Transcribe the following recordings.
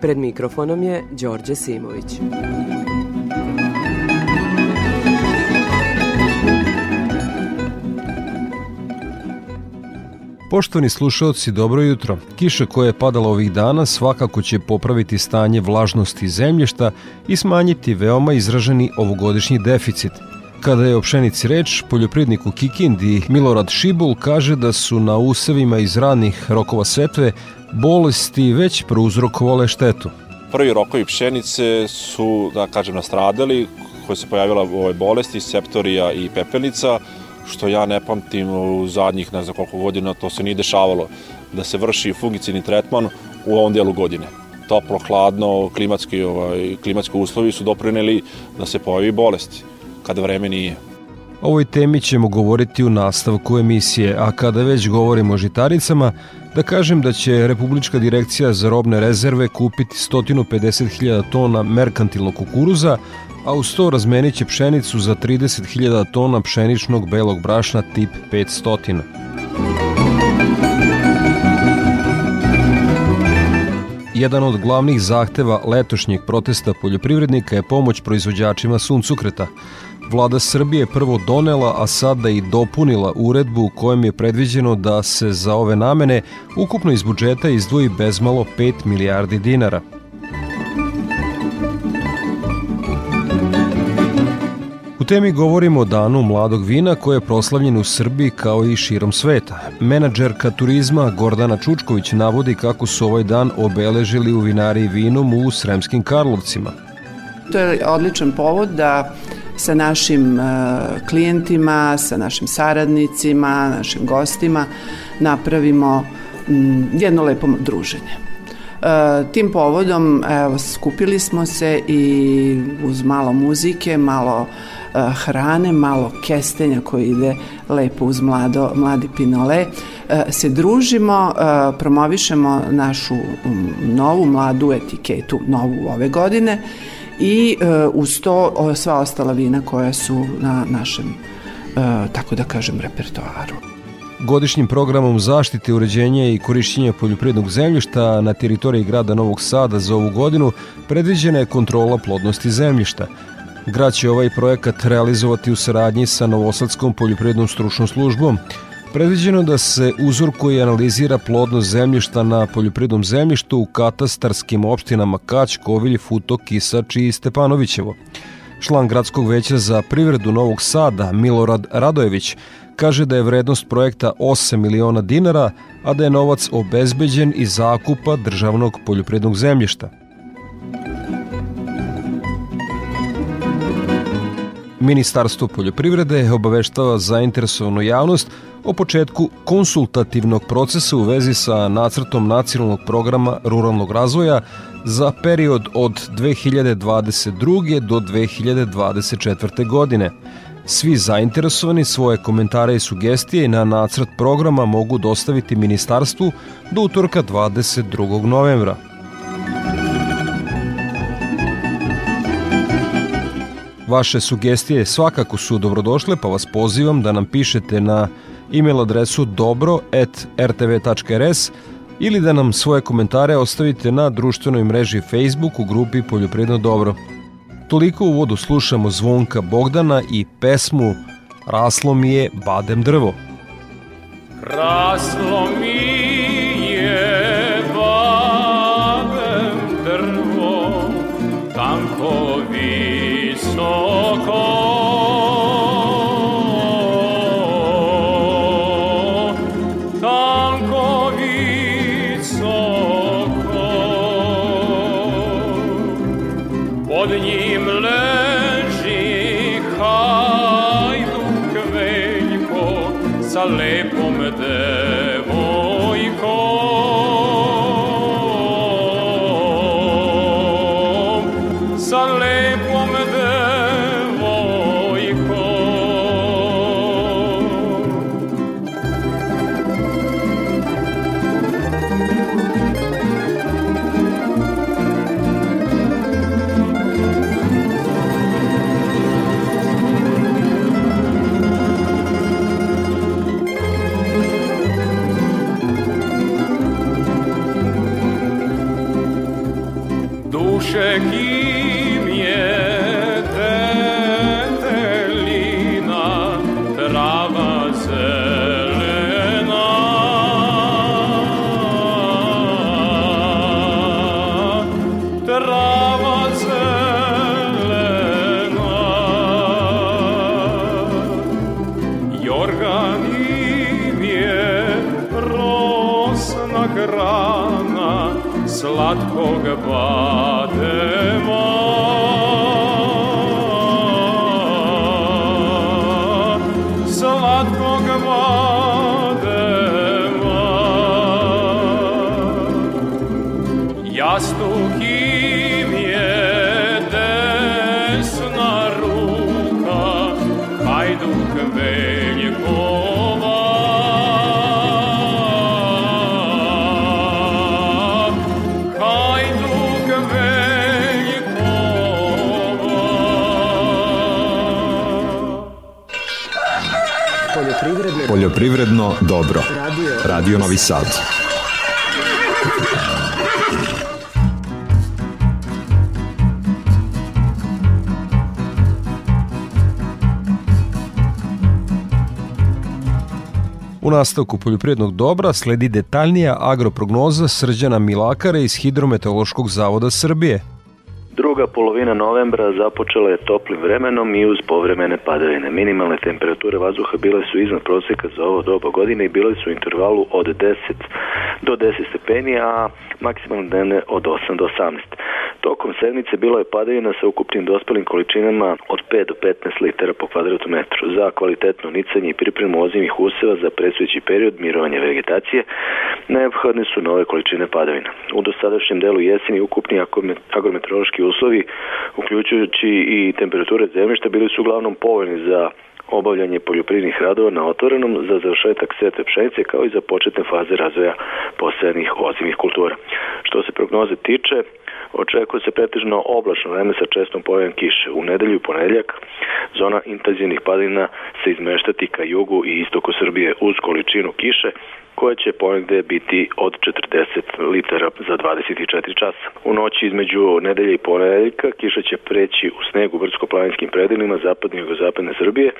Pred mikrofonom je Đorđe Simović. Poštovani slušalci, dobro jutro. Kiša koja je padala ovih dana svakako će popraviti stanje vlažnosti zemljišta i smanjiti veoma izraženi ovogodišnji deficit. Kada je o pšenici reč, poljoprivrednik u Kikindi Milorad Šibul kaže da su na usevima iz ranih rokova setve bolesti već prouzrokovale štetu. Prvi rokovi pšenice su, da kažem, nastradali, koje se pojavila ove bolesti, septorija i pepelnica, što ja ne pamtim u zadnjih ne znam koliko godina, to se nije dešavalo, da se vrši fungicidni tretman u ovom delu godine. Toplo, hladno, klimatski, ovaj, klimatski uslovi su doprineli da se pojavi bolesti, kada vreme nije. O ovoj temi ćemo govoriti u nastavku emisije, a kada već govorimo o žitaricama, da kažem da će Republička direkcija za robne rezerve kupiti 150.000 tona merkantilnog kukuruza, a uz to razmenit će pšenicu za 30.000 tona pšeničnog belog brašna tip 500. Jedan od glavnih zahteva letošnjeg protesta poljoprivrednika je pomoć proizvođačima suncukreta. Vlada Srbije prvo donela, a sada i dopunila uredbu u kojem je predviđeno da se za ove namene ukupno iz budžeta izdvoji bezmalo 5 milijardi dinara. U temi govorimo o danu mladog vina koji je proslavljen u Srbiji kao i širom sveta. Menadžerka turizma Gordana Čučković navodi kako su ovaj dan obeležili u vinari vinom u Sremskim Karlovcima. To je odličan povod da sa našim klijentima, sa našim saradnicima, našim gostima napravimo jedno lepo druženje. Tim povodom evo, skupili smo se i uz malo muzike, malo hrane, malo kestenja koji ide lepo uz mlado, mladi pinole, se družimo, promovišemo našu novu mladu etiketu, novu ove godine i uz to sva ostala vina koja su na našem, tako da kažem, repertoaru. Godišnjim programom zaštite, uređenja i korišćenja poljoprivrednog zemljišta na teritoriji grada Novog Sada za ovu godinu predviđena je kontrola plodnosti zemljišta. Grad će ovaj projekat realizovati u saradnji sa Novosadskom poljoprivrednom stručnom službom. Predviđeno da se uzorkuje i analizira plodnost zemljišta na poljoprivrednom zemljištu u katastarskim opštinama Kać, Kovilj, Futo, Kisač i Stepanovićevo. Član gradskog veća za privredu Novog Sada, Milorad Radojević, kaže da je vrednost projekta 8 miliona dinara, a da je novac obezbeđen iz zakupa državnog poljoprivrednog zemljišta. Ministarstvo poljoprivrede obaveštava zainteresovanu javnost o početku konsultativnog procesa u vezi sa nacrtom nacionalnog programa ruralnog razvoja za period od 2022. do 2024. godine. Svi zainteresovani svoje komentare i sugestije na nacrt programa mogu dostaviti ministarstvu do utorka 22. novembra. Vaše sugestije svakako su dobrodošle, pa vas pozivam da nam pišete na e-mail adresu dobro.rtv.rs ili da nam svoje komentare ostavite na društvenoj mreži Facebook u grupi Poljoprivredno dobro. Toliko u vodu slušamo zvonka Bogdana i pesmu Raslo mi je badem drvo. Raslo mi Radio Novi Sad. U nastavku poljoprivrednog dobra sledi detaljnija agroprognoza Srđana Milakara iz Hidrometeorološkog zavoda Srbije – Druga polovina novembra započela je toplim vremenom i uz povremene padavine. Minimalne temperature vazduha bile su iznad proseka za ovo doba godine i bile su u intervalu od 10 do 10 stepeni, a maksimalne dnevne od 8 do 18. Tokom sedmice bilo je padavina sa ukupnim dospelim količinama od 5 do 15 litara po kvadratu metru. Za kvalitetno nicanje i pripremu ozimih useva za predsujući period mirovanja vegetacije neophodne su nove količine padavina. U dosadašnjem delu jeseni ukupni agrometeorološki uslovi, uključujući i temperature zemljišta, bili su uglavnom povoljni za obavljanje poljoprivrednih radova na otvorenom za završetak sete pšenice kao i za početne faze razvoja posajanih ozimih kultura. Što se prognoze tiče, Očekuje se pretežno oblačno vreme sa čestom pojavom kiše. U nedelju i ponedeljak zona intenzivnih padina se izmeštati ka jugu i istoku Srbije uz količinu kiše koja će ponegde biti od 40 litara za 24 časa. U noći između nedelje i ponedeljka kiša će preći u snegu brdsko-planinskim predelima zapadne i jugozapadne Srbije,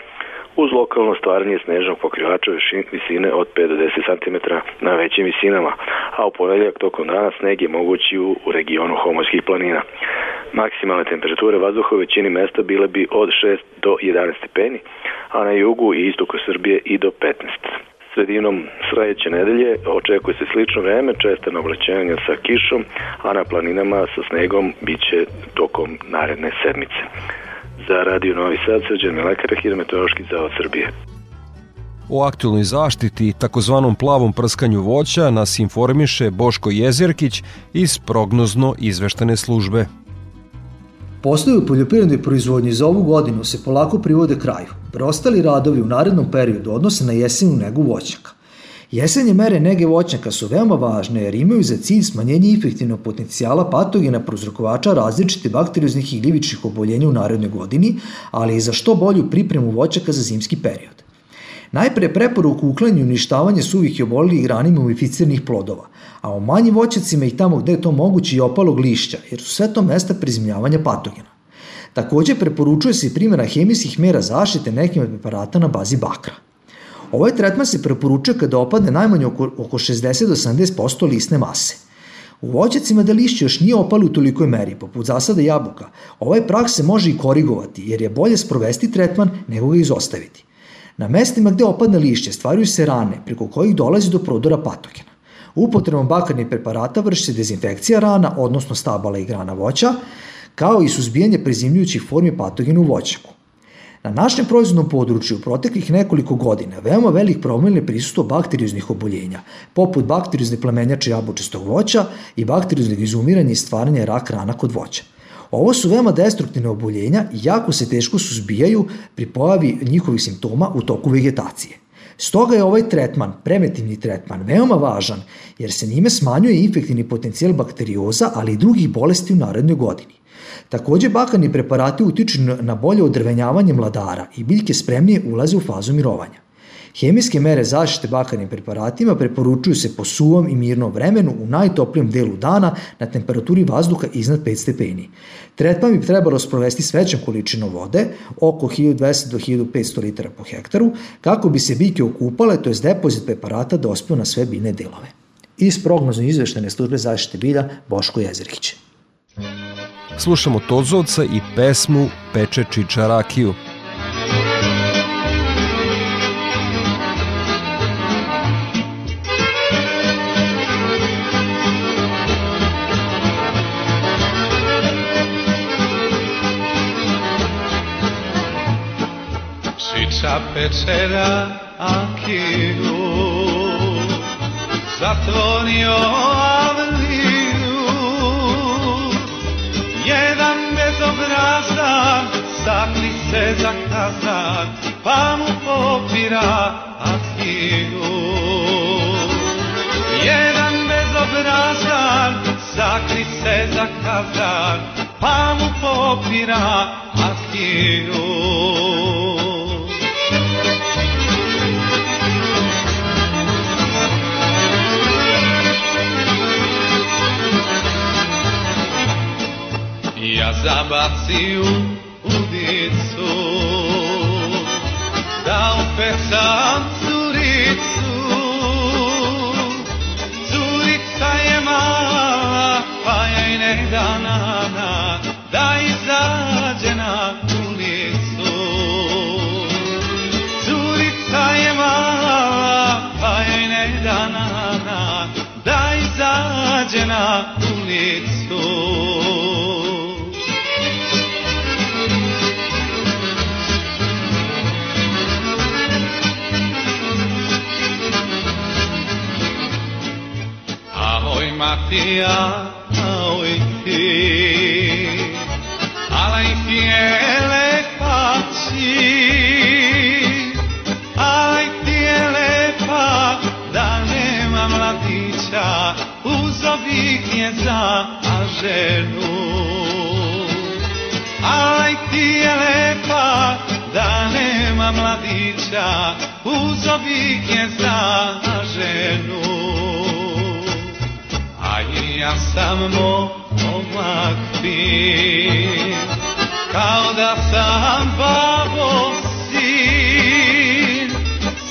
uz lokalno stvaranje snežnog pokrivača visine od 5 do 10 cm na većim visinama, a u ponedeljak tokom dana sneg je mogući u, u regionu Homorskih planina. Maksimalne temperature vazduha u većini mesta bile bi od 6 do 11 stepeni, a na jugu i istoku Srbije i do 15 sredinom sledeće nedelje očekuje se slično vreme, česte oblačenja sa kišom, a na planinama sa snegom biće tokom naredne sedmice. Za Radio Novi Sad, Srđan Melekara, Hidrometeorološki zavod Srbije. O aktualnoj zaštiti i takozvanom plavom prskanju voća nas informiše Boško Jezerkić iz prognozno izveštane službe. Poslovi u poljoprivrednoj proizvodnji za ovu godinu se polako privode kraju. Preostali radovi u narednom periodu odnose na jesenu negu voćnjaka. Jesenje mere nege voćnjaka su veoma važne jer imaju za cilj smanjenje efektivnog potencijala patogena prozrokovača različite bakterioznih i gljivičnih oboljenja u narednoj godini, ali i za što bolju pripremu voćaka za zimski period. Najpre preporuku uklanju uništavanje suvih i obolilih grani mumificiranih plodova, a u manjim voćacima i tamo gde je to moguće i opalog lišća, jer su sve to mesta prizemljavanja patogena. Takođe preporučuje se i primjena hemijskih mera zaštite nekim od preparata na bazi bakra. Ovaj tretman se preporučuje kada opadne najmanje oko, oko 60 do 70% lisne mase. U voćacima da lišće još nije opalo u tolikoj meri, poput zasada jabuka, ovaj prag se može i korigovati, jer je bolje sprovesti tretman nego ga izostaviti. Na mestima gde opadne lišće stvaraju se rane preko kojih dolazi do prodora patogena. Upotrebom bakarnih preparata vrši se dezinfekcija rana, odnosno stabala i grana voća, kao i suzbijanje prezimljujućih formi patogena u voćaku. Na našem proizvodnom području u proteklih nekoliko godina veoma velik problem je prisustvo bakterioznih oboljenja, poput bakteriozne plemenjače jabučestog voća i bakterioznog izumiranja i stvaranja rak rana kod voća. Ovo su veoma destruktivne oboljenja i jako se teško suzbijaju pri pojavi njihovih simptoma u toku vegetacije. Stoga je ovaj tretman, preventivni tretman, veoma važan jer se njime smanjuje infektivni potencijal bakterioza, ali i drugih bolesti u narednoj godini. Takođe, bakani preparati utiču na bolje odrvenjavanje mladara i biljke spremnije ulaze u fazu mirovanja. Hemijske mere zaštite bakarnim preparatima preporučuju se po suvom i mirnom vremenu u najtoplijem delu dana na temperaturi vazduha iznad 5 stepeni. Tretman bi trebalo sprovesti s većom količinom vode, oko 1200 do 1500 litara po hektaru, kako bi se biljke okupale, to je depozit preparata dospio na sve biljne delove. Iz prognozno izveštene službe zaštite bilja Boško Jezerkić. Slušamo Tozovca i pesmu Peče Čiča rakiju. Čiča pečera akiju Zatvorio avliju. Jedan bezobrazan Sakli se za kazan Pa mu popira akiju Jedan bezobrazan Sakli se za kazan Pa mu popira akiju zabaci u udicu Da upecam curicu. Curica je mala Pa joj ne da nana Da izađe na ulicu Curica je mala Pa joj ne da nana Da izađe na ulicu Matija, oj ti, alaj ti je lepa si, alaj ti je lepa, da nema mladića, uzovih je za ženu. Alaj ti je lepa, da ja sam momak fin, kao da sam babo sin.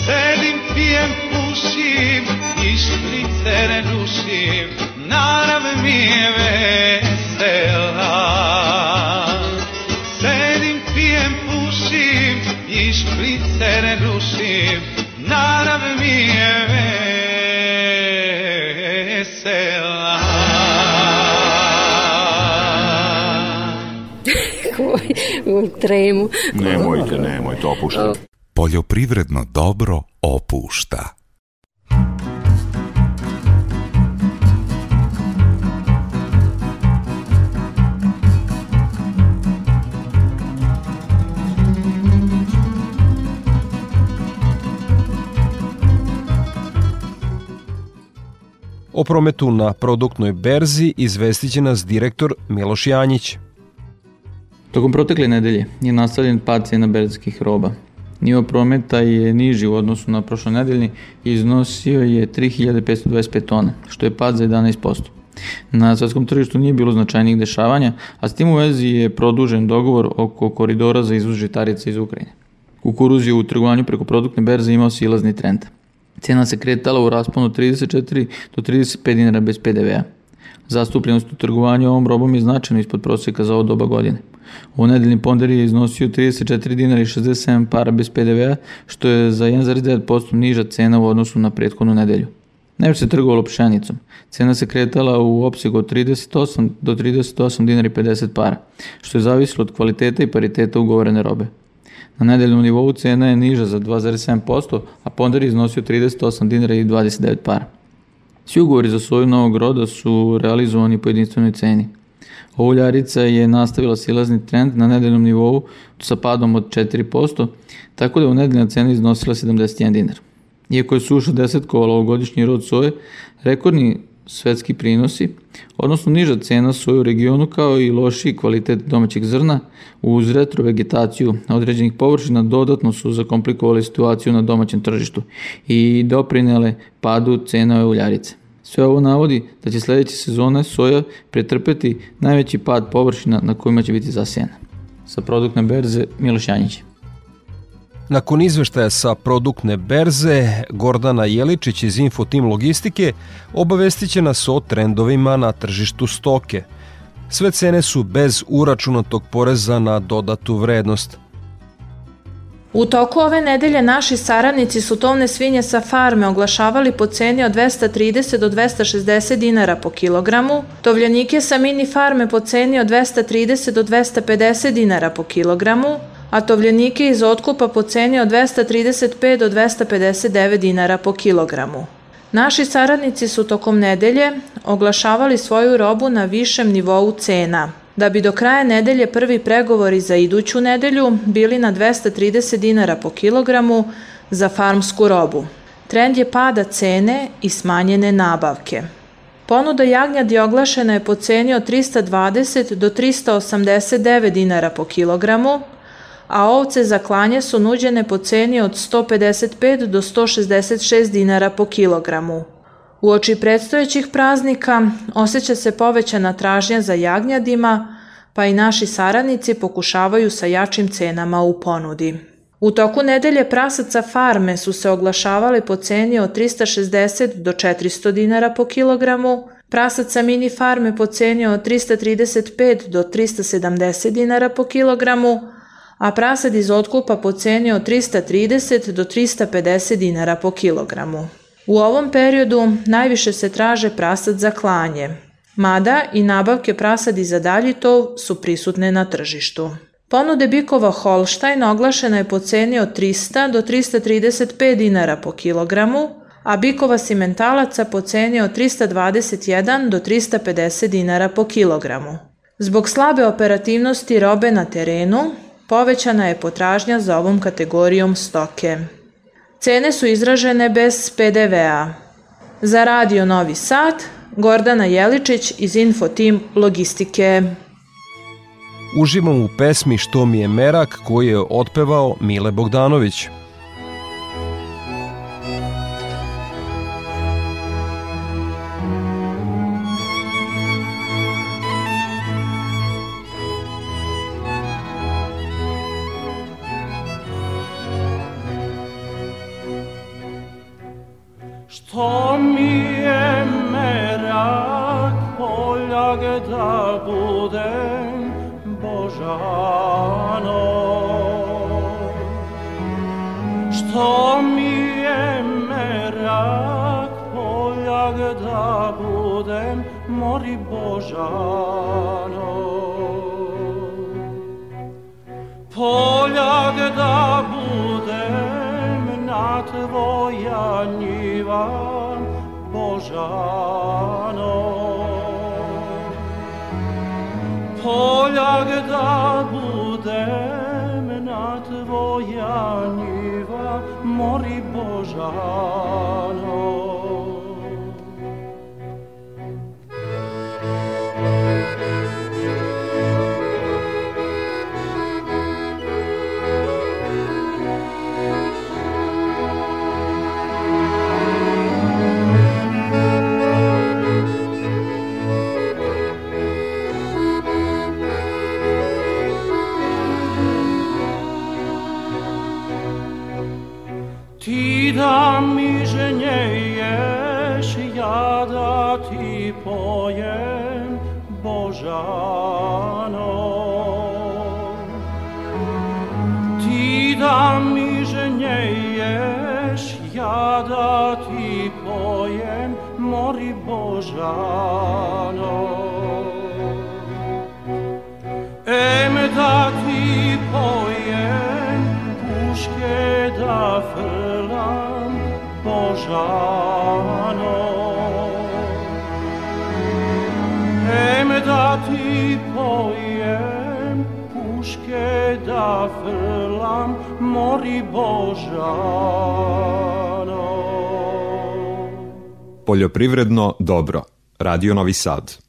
Sedim, pijem, pušim i šprice ne rušim, narav mi je vesela. U tremu. Nemojte, nemojte, opuštajte. Poljoprivredno dobro opušta. O prometu na produktnoj berzi izvestit će nas direktor Miloš Janjić. Tokom protekle nedelje je nastavljen pad cijena berzijskih roba. Nivo prometa je niži u odnosu na prošle nedeljni i iznosio je 3525 tona, što je pad za 11%. Na svetskom tržištu nije bilo značajnih dešavanja, a s tim u vezi je produžen dogovor oko koridora za izvoz žitarica iz Ukrajine. Kukuruz je u trgovanju preko produktne berze imao silazni trend. Cena se kretala u rasponu 34 do 35 dinara bez PDV-a. Zastupljenost u trgovanju ovom robom je značajno ispod prosjeka za ovo doba godine. U nedeljni ponder je iznosio 34 dinara i 67 para bez PDV-a, što je za 1,9% niža cena u odnosu na prethodnu nedelju. Najviše se trgovalo pšenicom. Cena se kretala u opsegu od 38 do 38 dinara i 50 para, što je zavisilo od kvaliteta i pariteta ugovorene robe. Na nedeljnom nivou cena je niža za 2,7%, a ponder je iznosio 38 dinara i 29 para. Svi ugovori za soju novog roda su realizovani po jedinstvenoj ceni. Uljarica je nastavila silazni trend na nedeljnom nivou sa padom od 4%, tako da je u nedeljna cena iznosila 71 dinar. Iako je suša desetkovala ovogodišnji rod soje, rekordni svetski prinosi, odnosno niža cena soje u regionu kao i lošiji kvalitet domaćeg zrna uz retrovegetaciju određenih površina dodatno su zakomplikovali situaciju na domaćem tržištu i doprinele padu cena uljarice. Sve ovo navodi da će sledeće sezone soja pretrpeti najveći pad površina na kojima će biti zasijena. Sa produktne berze Miloš Janjić. Nakon izveštaja sa produktne berze, Gordana Jeličić iz Infotim Logistike obavestit će nas o trendovima na tržištu stoke. Sve cene su bez uračunatog poreza na dodatu vrednost. U toku ove nedelje naši saradnici su tovne svinje sa farme oglašavali po ceni od 230 do 260 dinara po kilogramu, tovljanike sa mini farme po ceni od 230 do 250 dinara po kilogramu, a tovljenike iz otkupa po ceni od 235 do 259 dinara po kilogramu. Naši saradnici su tokom nedelje oglašavali svoju robu na višem nivou cena, da bi do kraja nedelje prvi pregovori za iduću nedelju bili na 230 dinara po kilogramu za farmsku robu. Trend je pada cene i smanjene nabavke. Ponuda jagnjadi oglašena je po ceni od 320 do 389 dinara po kilogramu, a ovce za klanje su nuđene po ceni od 155 do 166 dinara po kilogramu. U oči predstojećih praznika osjeća se povećana tražnja za jagnjadima, pa i naši saradnici pokušavaju sa jačim cenama u ponudi. U toku nedelje prasaca farme su se oglašavali po ceni od 360 do 400 dinara po kilogramu, prasaca mini farme po ceni od 335 do 370 dinara po kilogramu, a prasad iz otkupa po ceni od 330 do 350 dinara po kilogramu. U ovom periodu najviše se traže prasad za klanje, mada i nabavke prasadi za dalji tov su prisutne na tržištu. Ponude bikova Holstein oglašena je po ceni od 300 do 335 dinara po kilogramu, a bikova simentalaca po ceni od 321 do 350 dinara po kilogramu. Zbog slabe operativnosti robe na terenu, povećana je potražnja za ovom kategorijom stoke. Cene su izražene bez PDV-a. Za Radio Novi Sad, Gordana Jeličić iz Infotim Logistike. Uživam u pesmi Što mi je merak koju je otpevao Mile Bogdanović. Budem Božano Što mi je merak poljak da budem mori Božano Poljak da budem na tvoja njiva Božano Poljak da budem na tvoja njiva mori Božano kada ti pojem mori Božano. Em da ti pojem puške da frlam Božano. Em da ti pojem puške da frlam mori Božano. Poljoprivredno dobro. Radio Novi Sad.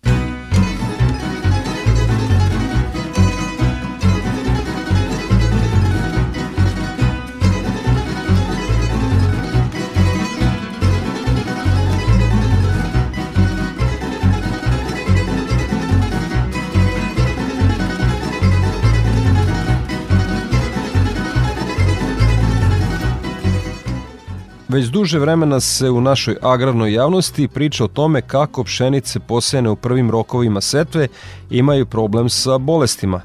Već duže vremena se u našoj agrarnoj javnosti priča o tome kako pšenice posejene u prvim rokovima setve imaju problem sa bolestima.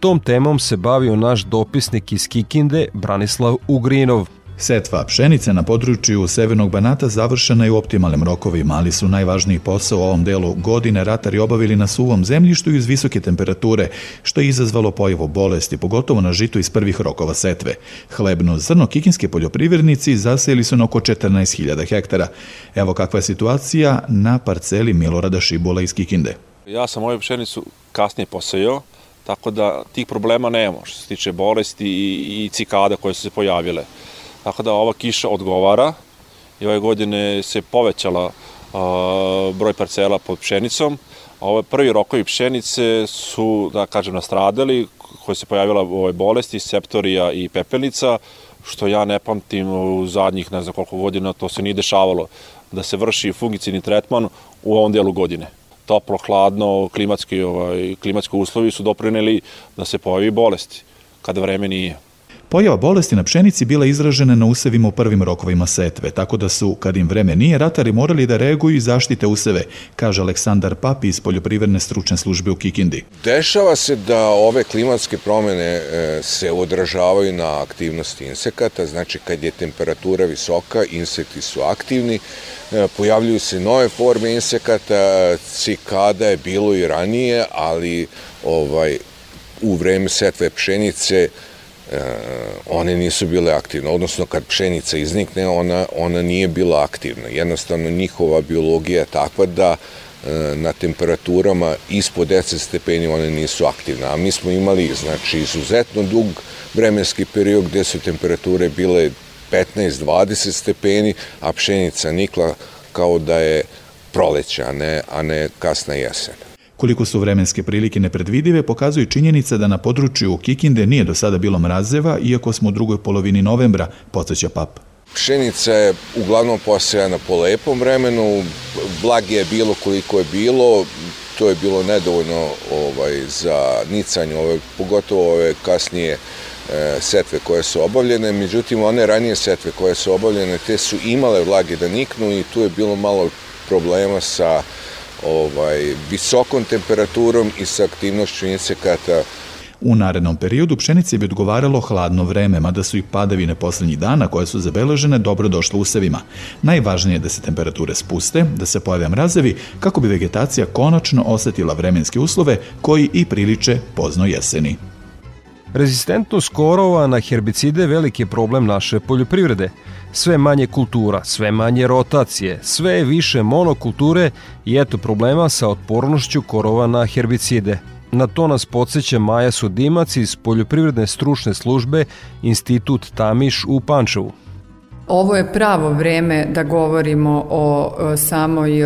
Tom temom se bavio naš dopisnik iz Kikinde, Branislav Ugrinov. Setva pšenice na području Severnog Banata završena je u optimalnim rokovima, ali su najvažniji posao u ovom delu godine ratari obavili na suvom zemljištu i uz visoke temperature, što je izazvalo pojavu bolesti, pogotovo na žitu iz prvih rokova setve. Hlebno zrno kikinske poljoprivrednici zasejeli su na oko 14.000 hektara. Evo kakva je situacija na parceli Milorada Šibula iz Kikinde. Ja sam ovu pšenicu kasnije posejao, tako da tih problema nema što se tiče bolesti i, i cikada koje su se pojavile. Tako da ova kiša odgovara i ove godine se povećala a, broj parcela pod pšenicom. Ove prvi rokovi pšenice su, da kažem, nastradali, koje se pojavila ove bolesti, septorija i pepelica, što ja ne pamtim u zadnjih ne znam koliko godina, to se nije dešavalo, da se vrši fungicidni tretman u ovom delu godine toplo, hladno, klimatski, ovaj, klimatski uslovi su doprineli da se pojavi bolesti, kada vreme nije. Pojava bolesti na pšenici bila izražena na usevima u prvim rokovima setve, tako da su, kad im vreme nije, ratari morali da reaguju i zaštite useve, kaže Aleksandar Papi iz Poljoprivredne stručne službe u Kikindi. Dešava se da ove klimatske promene e, se odražavaju na aktivnosti insekata, znači kad je temperatura visoka, insekti su aktivni, e, pojavljuju se nove forme insekata, cikada je bilo i ranije, ali ovaj u vreme setve pšenice one nisu bile aktivne, odnosno kad pšenica iznikne, ona, ona nije bila aktivna. Jednostavno njihova biologija je takva da e, na temperaturama ispod 10 stepeni one nisu aktivne, a mi smo imali znači izuzetno dug vremenski period gde su temperature bile 15-20 stepeni, a pšenica nikla kao da je proleće, a ne, a ne kasna jesen. Koliko su vremenske prilike nepredvidive, pokazuje činjenica da na području Kikinde nije do sada bilo mrazeva, iako smo u drugoj polovini novembra, podsjeća pap. Pšenica je uglavnom posejana po lepom vremenu, blagi je bilo koliko je bilo, to je bilo nedovoljno ovaj, za nicanje, ove, pogotovo ove kasnije e, setve koje su obavljene, međutim one ranije setve koje su obavljene, te su imale vlage da niknu i tu je bilo malo problema sa ovaj, visokom temperaturom i sa aktivnošću insekata U narednom periodu pšenici bi odgovaralo hladno vreme, mada su i padavine poslednjih dana koje su zabeležene dobro došle usevima. Najvažnije je da se temperature spuste, da se pojave mrazevi, kako bi vegetacija konačno osetila vremenske uslove koji i priliče pozno jeseni. Rezistentnost korova na herbicide je veliki problem naše poljoprivrede. Sve manje kultura, sve manje rotacije, sve više monokulture i eto problema sa otpornošću korova na herbicide. Na to nas podsjeća Maja Sudimac iz Poljoprivredne stručne službe Institut Tamiš u Pančevu. Ovo je pravo vreme da govorimo o samoj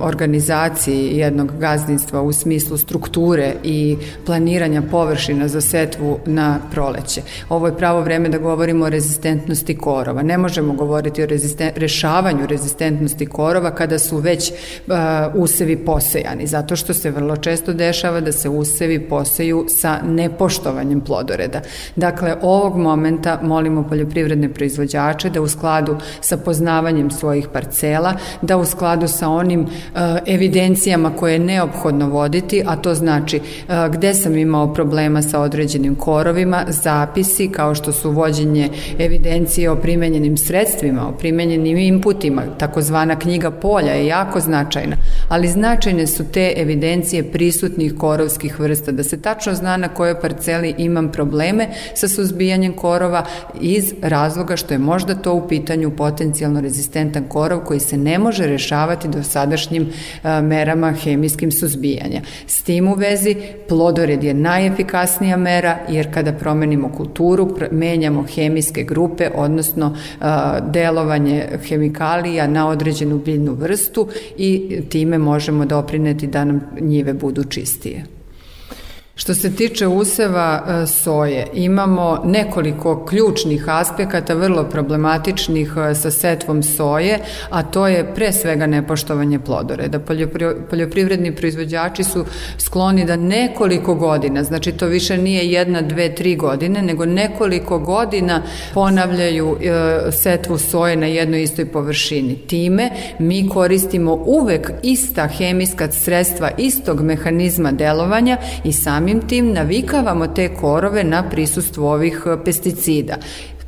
organizaciji jednog gazdinstva u smislu strukture i planiranja površina za setvu na proleće. Ovo je pravo vreme da govorimo o rezistentnosti korova. Ne možemo govoriti o rezisten, rešavanju rezistentnosti korova kada su već uh, usevi posejani, zato što se vrlo često dešava da se usevi poseju sa nepoštovanjem plodoreda. Dakle, ovog momenta molimo poljoprivredne proizvođače da u skladu sa poznavanjem svojih parcela, da u skladu sa onim uh, evidencijama koje je neophodno voditi, a to znači uh, gde sam imao problema sa određenim korovima, zapisi kao što su vođenje evidencije o primenjenim sredstvima, o primenjenim inputima, takozvana knjiga polja je jako značajna, ali značajne su te evidencije prisutnih korovskih vrsta, da se tačno zna na kojoj parceli imam probleme sa suzbijanjem korova iz razloga što je možda to u pitanju potencijalno rezistentan korov koji se ne može rešavati do sadašnjim merama hemijskim suzbijanja. S tim u vezi plodored je najefikasnija mera jer kada promenimo kulturu menjamo hemijske grupe odnosno delovanje hemikalija na određenu biljnu vrstu i time možemo doprineti da nam njive budu čistije. Što se tiče useva e, soje, imamo nekoliko ključnih aspekata, vrlo problematičnih e, sa setvom soje, a to je pre svega nepoštovanje plodoreda. Poljoprivredni proizvođači su skloni da nekoliko godina, znači to više nije jedna, dve, tri godine, nego nekoliko godina ponavljaju e, setvu soje na jednoj istoj površini. Time mi koristimo uvek ista hemijska sredstva istog mehanizma delovanja i sami samim tim navikavamo te korove na prisustvo ovih e, pesticida.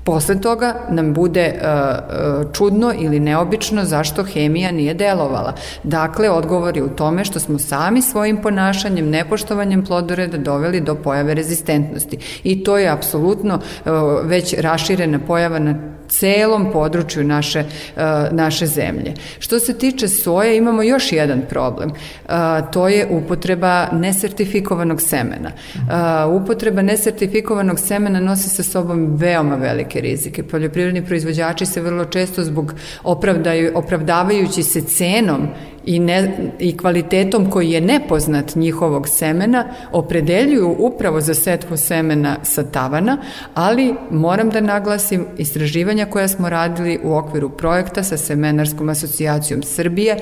Posle toga nam bude uh, čudno ili neobično zašto hemija nije delovala. Dakle, odgovor je u tome što smo sami svojim ponašanjem, nepoštovanjem plodoreda doveli do pojave rezistentnosti. I to je apsolutno uh, već raširena pojava na celom području naše, uh, naše zemlje. Što se tiče soje, imamo još jedan problem. Uh, to je upotreba nesertifikovanog semena. Uh, upotreba nesertifikovanog semena nosi sa sobom veoma velike rizike. Poljoprivredni proizvođači se vrlo često zbog opravdaju, opravdavajući se cenom i, ne, i kvalitetom koji je nepoznat njihovog semena opredeljuju upravo za setvu semena sa tavana, ali moram da naglasim istraživanja koja smo radili u okviru projekta sa Semenarskom asocijacijom Srbije,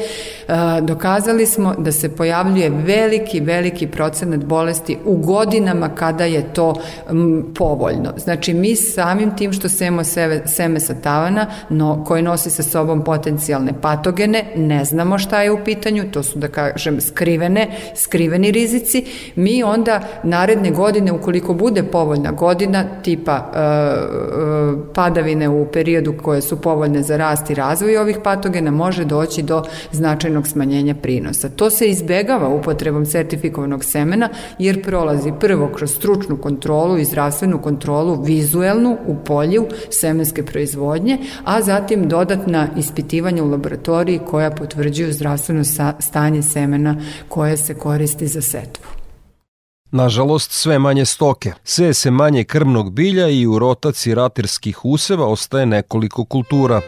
dokazali smo da se pojavljuje veliki, veliki procenat bolesti u godinama kada je to povoljno. Znači mi samim tim što semo seme sa tavana no, koje nosi sa sobom potencijalne patogene, ne znamo šta je u pitanju, to su da kažem skrivene, skriveni rizici, mi onda naredne godine, ukoliko bude povoljna godina, tipa e, e, padavine u periodu koje su povoljne za rast i razvoj ovih patogena, može doći do značajnog smanjenja prinosa. To se izbegava upotrebom sertifikovanog semena, jer prolazi prvo kroz stručnu kontrolu i zdravstvenu kontrolu vizuelnu u polju semenske proizvodnje, a zatim dodatna ispitivanja u laboratoriji koja potvrđuju zdravstvenu zdravstveno stanje semena koje se koristi za setvu. Nažalost, sve manje stoke, sve se manje krmnog bilja i u rotaciji ratirskih useva ostaje nekoliko kultura.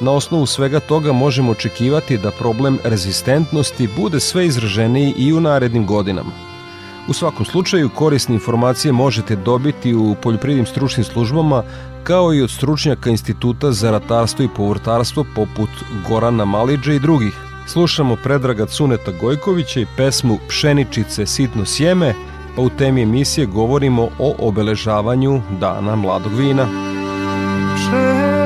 Na osnovu svega toga možemo očekivati da problem rezistentnosti bude sve izraženiji i u narednim godinama. U svakom slučaju, korisne informacije možete dobiti u poljoprivrednim stručnim službama kao i od stručnjaka Instituta za ratarstvo i povrtarstvo poput Gorana Maliđa i drugih. Slušamo Predraga Cuneta Gojkovića i pesmu Pšeničice sitno sjeme, pa u temi emisije govorimo o obeležavanju Dana mladog vina. Pšeničice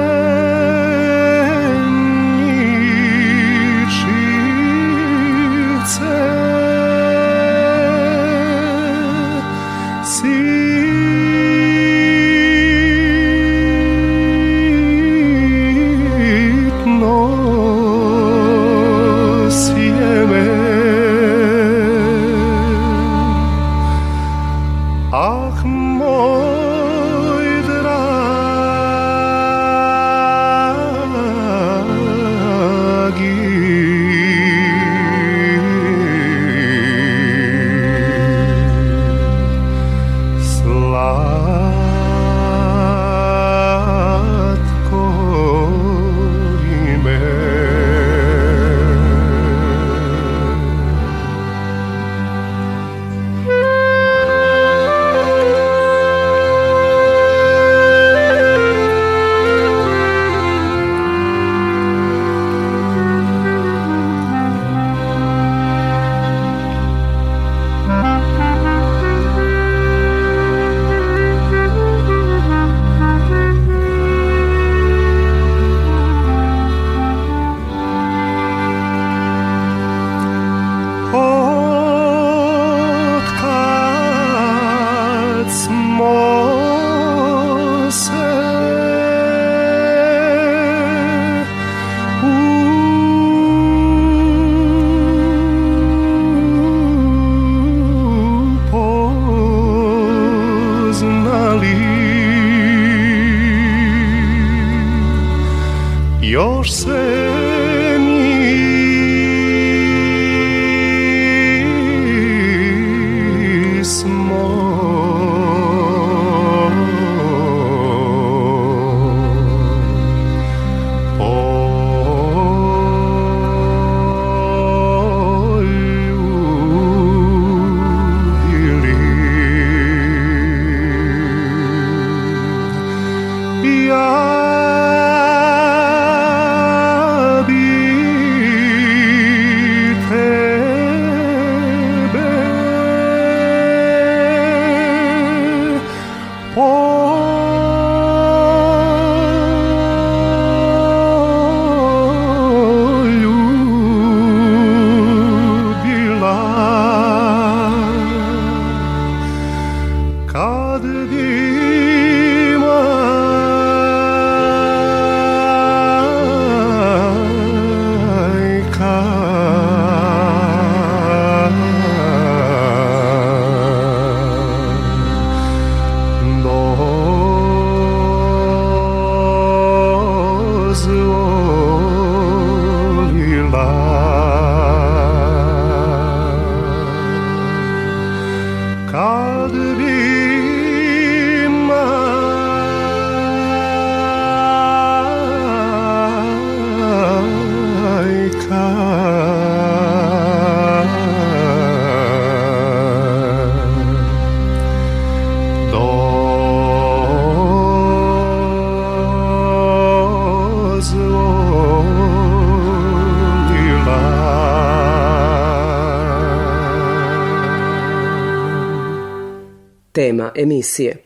tema emisije.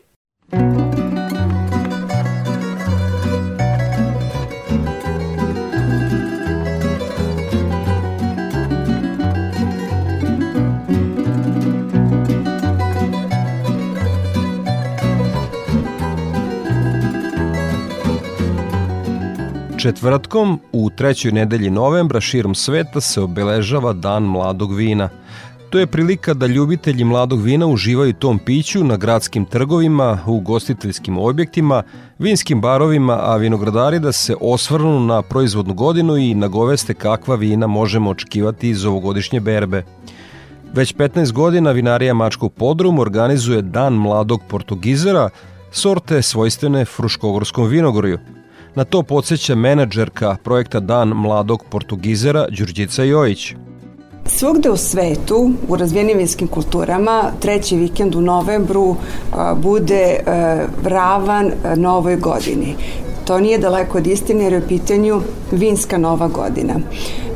Četvrtkom u trećoj nedelji novembra širom sveta se obeležava Dan mladog vina – To je prilika da ljubitelji mladog vina uživaju tom piću na gradskim trgovima, u gostiteljskim objektima, vinskim barovima, a vinogradari da se osvrnu na proizvodnu godinu i nagoveste kakva vina možemo očekivati iz ovogodišnje berbe. Već 15 godina vinarija Mačkog podrum organizuje Dan mladog portugizera, sorte svojstvene fruškogorskom vinogorju. Na to podsjeća menadžerka projekta Dan mladog portugizera Đurđica Jojić. Svugde u svetu, u razvijenim vinskim kulturama, treći vikend u novembru bude ravan novoj godini. To nije daleko od istine jer je u pitanju vinska nova godina.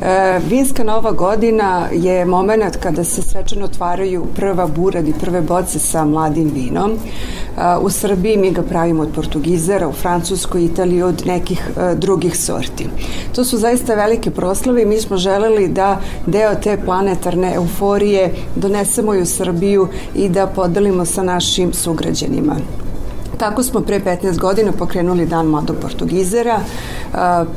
E, vinska nova godina je moment kada se svečano otvaraju prva burad i prve boce sa mladim vinom. E, u Srbiji mi ga pravimo od portugizera, u Francuskoj, Italiji od nekih e, drugih sorti. To su zaista velike proslave i mi smo želeli da deo te planetarne euforije donesemo i u Srbiju i da podelimo sa našim sugrađanima. Tako smo pre 15 godina pokrenuli Dan mladog portugizera.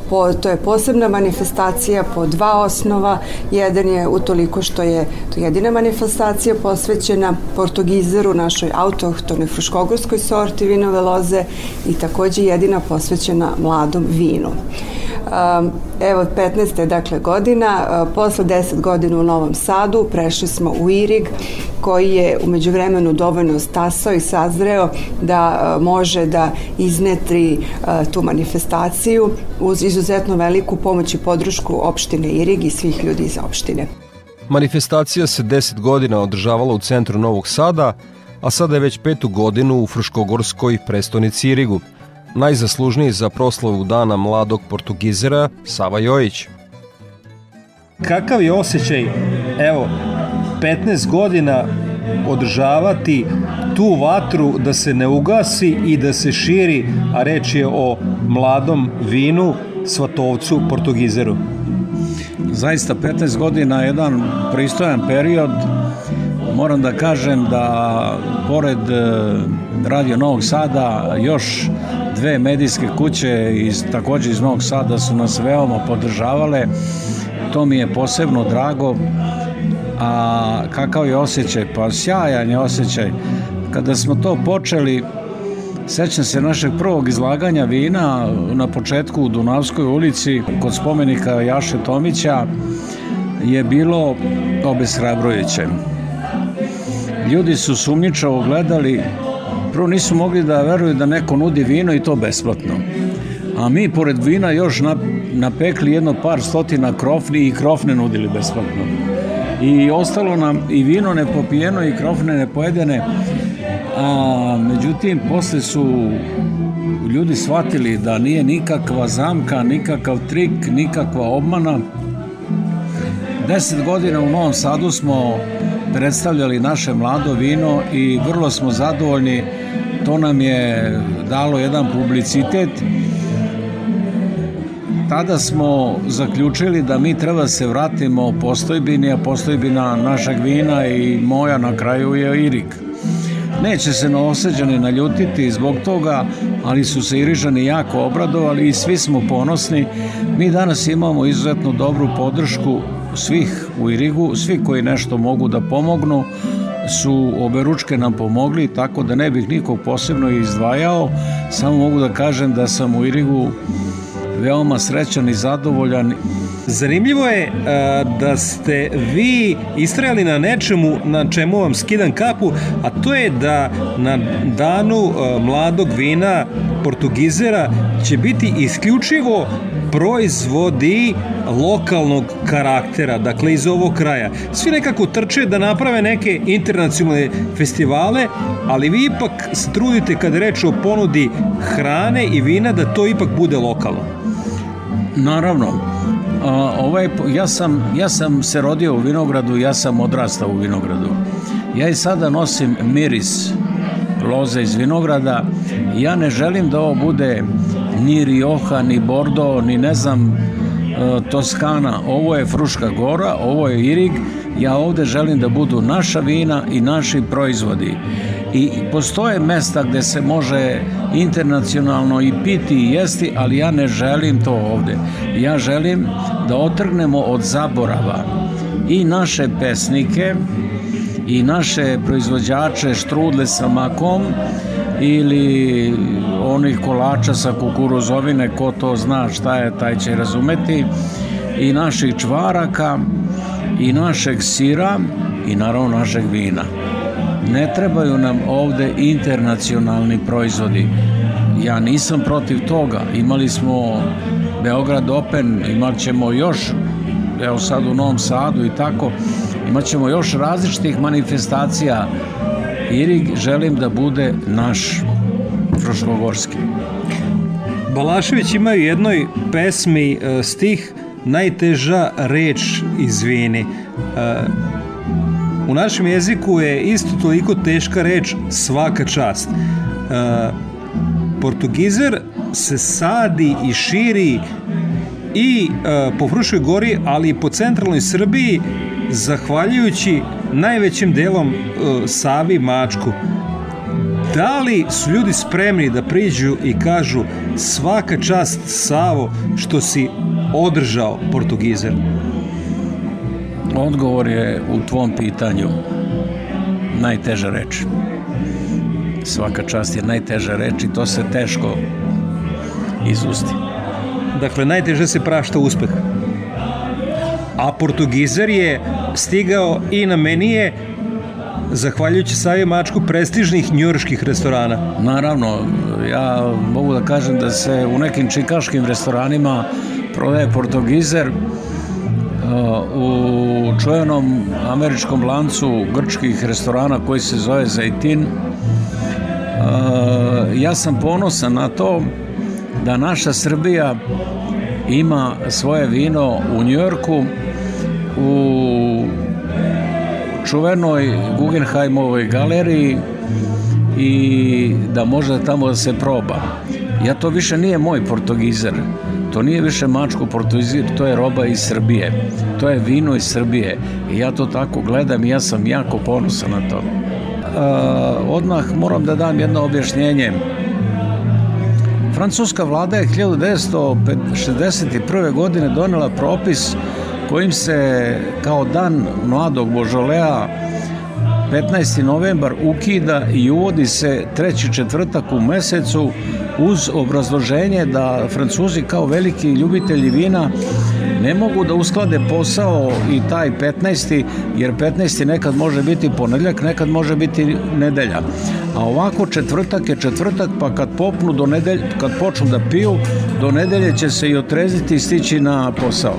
Po, to je posebna manifestacija po dva osnova. Jedan je utoliko što je to jedina manifestacija posvećena portugizeru, našoj autohtonoj fruškogorskoj sorti vinove loze i takođe jedina posvećena mladom vinu. Evo, 15. dakle godina, posle 10 godina u Novom Sadu prešli smo u Irig, koji je umeđu vremenu dovoljno stasao i sazreo da može da iznetri tu manifestaciju uz izuzetno veliku pomoć i podršku opštine Irig i svih ljudi iz opštine. Manifestacija se 10 godina održavala u centru Novog Sada, a sada je već petu godinu u Fruškogorskoj prestonici Irigu – najzaslužniji za proslavu dana mladog portugizera Sava Jojić. Kakav je osjećaj, evo, 15 godina održavati tu vatru da se ne ugasi i da se širi, a reč je o mladom vinu, svatovcu, portugizeru. Zaista 15 godina je jedan pristojan period. Moram da kažem da pored eh, Radio Novog Sada još dve medijske kuće iz, takođe iz Novog Sada su nas veoma podržavale. To mi je posebno drago. A kakav je osjećaj? Pa sjajan je osjećaj. Kada smo to počeli, Sećam se našeg prvog izlaganja vina na početku u Dunavskoj ulici kod spomenika Jaše Tomića je bilo obeshrabrujuće. Ljudi su sumnjičavo gledali, prvo nisu mogli da veruju da neko nudi vino i to besplatno. A mi pored vina još napekli jedno par stotina krofni i krofne nudili besplatno. I ostalo nam i vino nepopijeno i krofne nepojedene, a međutim posle su ljudi shvatili da nije nikakva zamka, nikakav trik, nikakva obmana. Deset godina u Novom Sadu smo predstavljali naše mlado vino i vrlo smo zadovoljni. To nam je dalo jedan publicitet. Tada smo zaključili da mi treba se vratimo postojbini, a postojbina našeg vina i moja na kraju je Irik. Neće se novoseđani naljutiti zbog toga, ali su se Irižani jako obradovali i svi smo ponosni. Mi danas imamo izuzetno dobru podršku svih u Irigu, svi koji nešto mogu da pomognu su oberučke nam pomogli, tako da ne bih nikog posebno izdvajao, samo mogu da kažem da sam u Irigu veoma srećan i zadovoljan. Zanimljivo je uh, da ste vi istrajali na nečemu na čemu vam skidam kapu, a to je da na danu uh, mladog vina Portugizera će biti isključivo proizvodi lokalnog karaktera, dakle iz ovog kraja. Svi nekako trče da naprave neke internacionalne festivale, ali vi ipak se trudite kad reč o ponudi hrane i vina da to ipak bude lokalno. Naravno. A, ovaj, ja, sam, ja sam se rodio u Vinogradu, ja sam odrastao u Vinogradu. Ja i sada nosim miris loze iz vinograda. Ja ne želim da ovo bude ni Rioja, ni Bordeaux, ni ne znam e, Toskana. Ovo je Fruška gora, ovo je Irig. Ja ovde želim da budu naša vina i naši proizvodi. I postoje mesta gde se može internacionalno i piti i jesti, ali ja ne želim to ovde. Ja želim da otrgnemo od zaborava i naše pesnike, i naše proizvođače štrudle sa makom ili onih kolača sa kukuruzovine, ko to zna šta je, taj će razumeti, i naših čvaraka, i našeg sira, i naravno našeg vina. Ne trebaju nam ovde internacionalni proizvodi. Ja nisam protiv toga. Imali smo Beograd Open, imat ćemo još, evo sad u Novom Sadu i tako, Imaćemo još različitih manifestacija. Irig želim da bude naš Fruškogorski. Balašević ima u jednoj pesmi e, stih najteža reč izvini. E, u našem jeziku je isto toliko teška reč svaka čast. E, Portugizer se sadi i širi i po Fruškoj gori, ali i po centralnoj Srbiji zahvaljujući najvećim delom uh, Savi Mačku. Da li su ljudi spremni da priđu i kažu svaka čast Savo što si održao Portugizer? Odgovor je u tvom pitanju najteža reč. Svaka čast je najteža reč i to se teško izusti. Dakle, najteže se prašta uspeh a Portugizer je stigao i na menije zahvaljujući Savi Mačku prestižnih njurških restorana. Naravno, ja mogu da kažem da se u nekim čikaškim restoranima prodaje Portugizer u čuvenom američkom lancu grčkih restorana koji se zove Zaitin. Uh, ja sam ponosan na to da naša Srbija ima svoje vino u Njujorku u čuvenoj Guggenheimovoj galeriji i da može tamo da se proba. Ja to više nije moj portugizer, to nije više mačko portugizer, to je roba iz Srbije, to je vino iz Srbije i ja to tako gledam i ja sam jako ponosan na to. Odmah moram da dam jedno objašnjenje. Francuska vlada je 1961. godine donela propis kojim se kao dan mladog Božolea 15. novembar ukida i uvodi se treći četvrtak u mesecu uz obrazloženje da Francuzi kao veliki ljubitelji vina ne mogu da usklade posao i taj 15. jer 15. nekad može biti ponedljak, nekad može biti nedelja. A ovako četvrtak je četvrtak pa kad popnu do nedelj, kad počnu da piju, do nedelje će se i otreziti i stići na posao.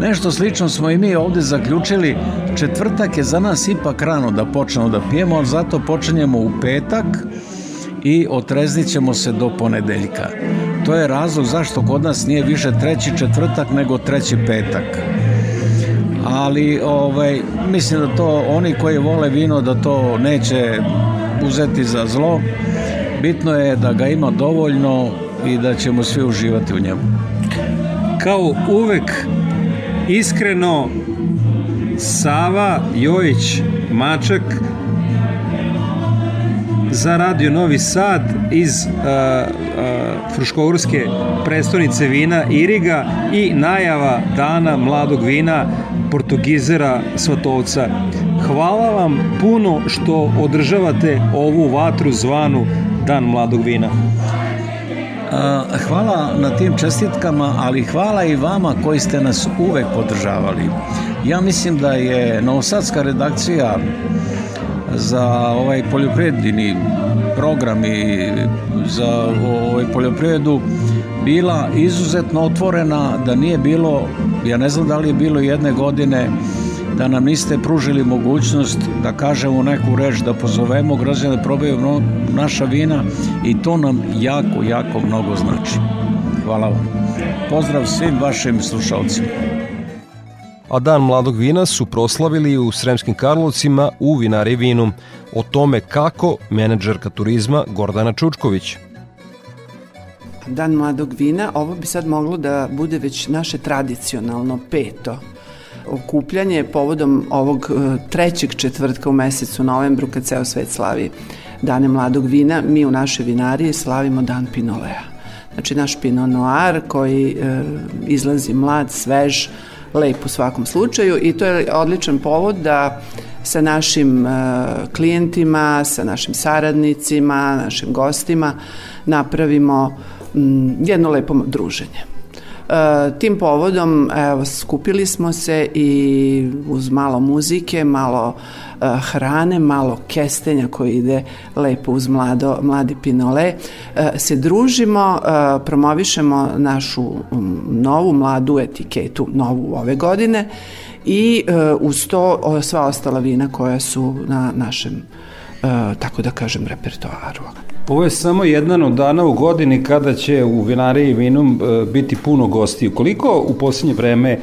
Nešto slično smo i mi ovde zaključili. Četvrtak je za nas ipak rano da počnemo da pijemo, zato počinjemo u petak i otreznit ćemo se do ponedeljka. To je razlog zašto kod nas nije više treći četvrtak nego treći petak. Ali ovaj, mislim da to oni koji vole vino da to neće uzeti za zlo. Bitno je da ga ima dovoljno i da ćemo svi uživati u njemu. Kao uvek iskreno Sava Jojić Mačak za Radio Novi Sad iz uh, uh, Fruškogorske prestonice vina Iriga i najava dana mladog vina Portugizera Svatovca. Hvala vam puno što održavate ovu vatru zvanu Dan mladog vina. Hvala na tim čestitkama, ali hvala i vama koji ste nas uvek podržavali. Ja mislim da je Novosadska redakcija za ovaj poljoprivredni program i za ovaj poljoprivredu bila izuzetno otvorena, da nije bilo, ja ne znam da li je bilo jedne godine da nam niste pružili mogućnost da kažemo neku reč, da pozovemo građane da probaju naša vina i to nam jako, jako mnogo znači. Hvala vam. Pozdrav svim vašim slušalcima. A dan mladog vina su proslavili u Sremskim Karlovcima u Vinari vinu. O tome kako menadžerka turizma Gordana Čučković. Dan mladog vina, ovo bi sad moglo da bude već naše tradicionalno peto okupljanje povodom ovog e, trećeg četvrtka u mesecu novembru kad ceo svet slavi dane mladog vina, mi u našoj vinariji slavimo dan Pinolea. Znači naš Pinot Noir koji e, izlazi mlad, svež, lep u svakom slučaju i to je odličan povod da sa našim e, klijentima, sa našim saradnicima, našim gostima napravimo jedno lepo druženje. E, tim povodom evo, skupili smo se i uz malo muzike, malo e, hrane, malo kestenja koji ide lepo uz mlado, mladi pinole, e, se družimo, promovišemo našu novu mladu etiketu, novu ove godine i uz to sva ostala vina koja su na našem, tako da kažem, repertoaru. Ovo je samo jedan od dana u godini kada će u vinariji vinom e, biti puno gosti. Koliko u posljednje vreme e,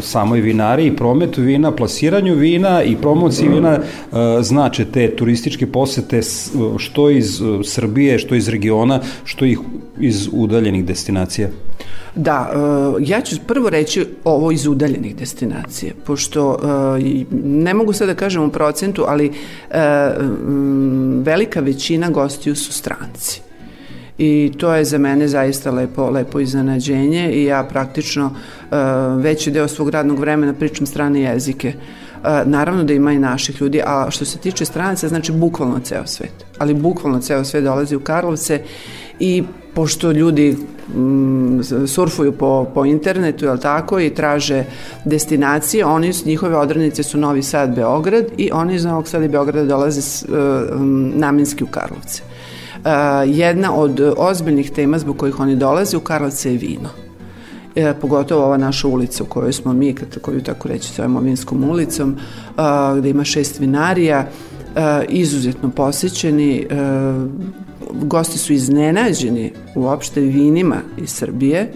samoj vinariji, prometu vina, plasiranju vina i promociji vina e, znače te turističke posete što iz Srbije, što iz regiona, što ih iz udaljenih destinacija? Da, ja ću prvo reći ovo iz udaljenih destinacije, pošto ne mogu sad da kažem u procentu, ali velika većina gostiju su stranci. I to je za mene zaista lepo, lepo iznenađenje i ja praktično veći deo svog radnog vremena pričam strane jezike. Naravno da ima i naših ljudi, a što se tiče stranaca, znači bukvalno ceo svet. Ali bukvalno ceo svet dolazi u Karlovce i pošto ljudi surfuju po, po internetu, jel tako, i traže destinacije, oni, njihove odrednice su Novi Sad, Beograd i oni iz Novog Sada i Beograda dolaze s, uh, namenski u Karlovce jedna od ozbiljnih tema zbog kojih oni dolaze u Karlovce je vino. E, pogotovo ova naša ulica u kojoj smo mi, koju tako reći zovemo Vinskom ulicom, a, gde ima šest vinarija, a, izuzetno posećeni, a, gosti su iznenađeni uopšte vinima iz Srbije,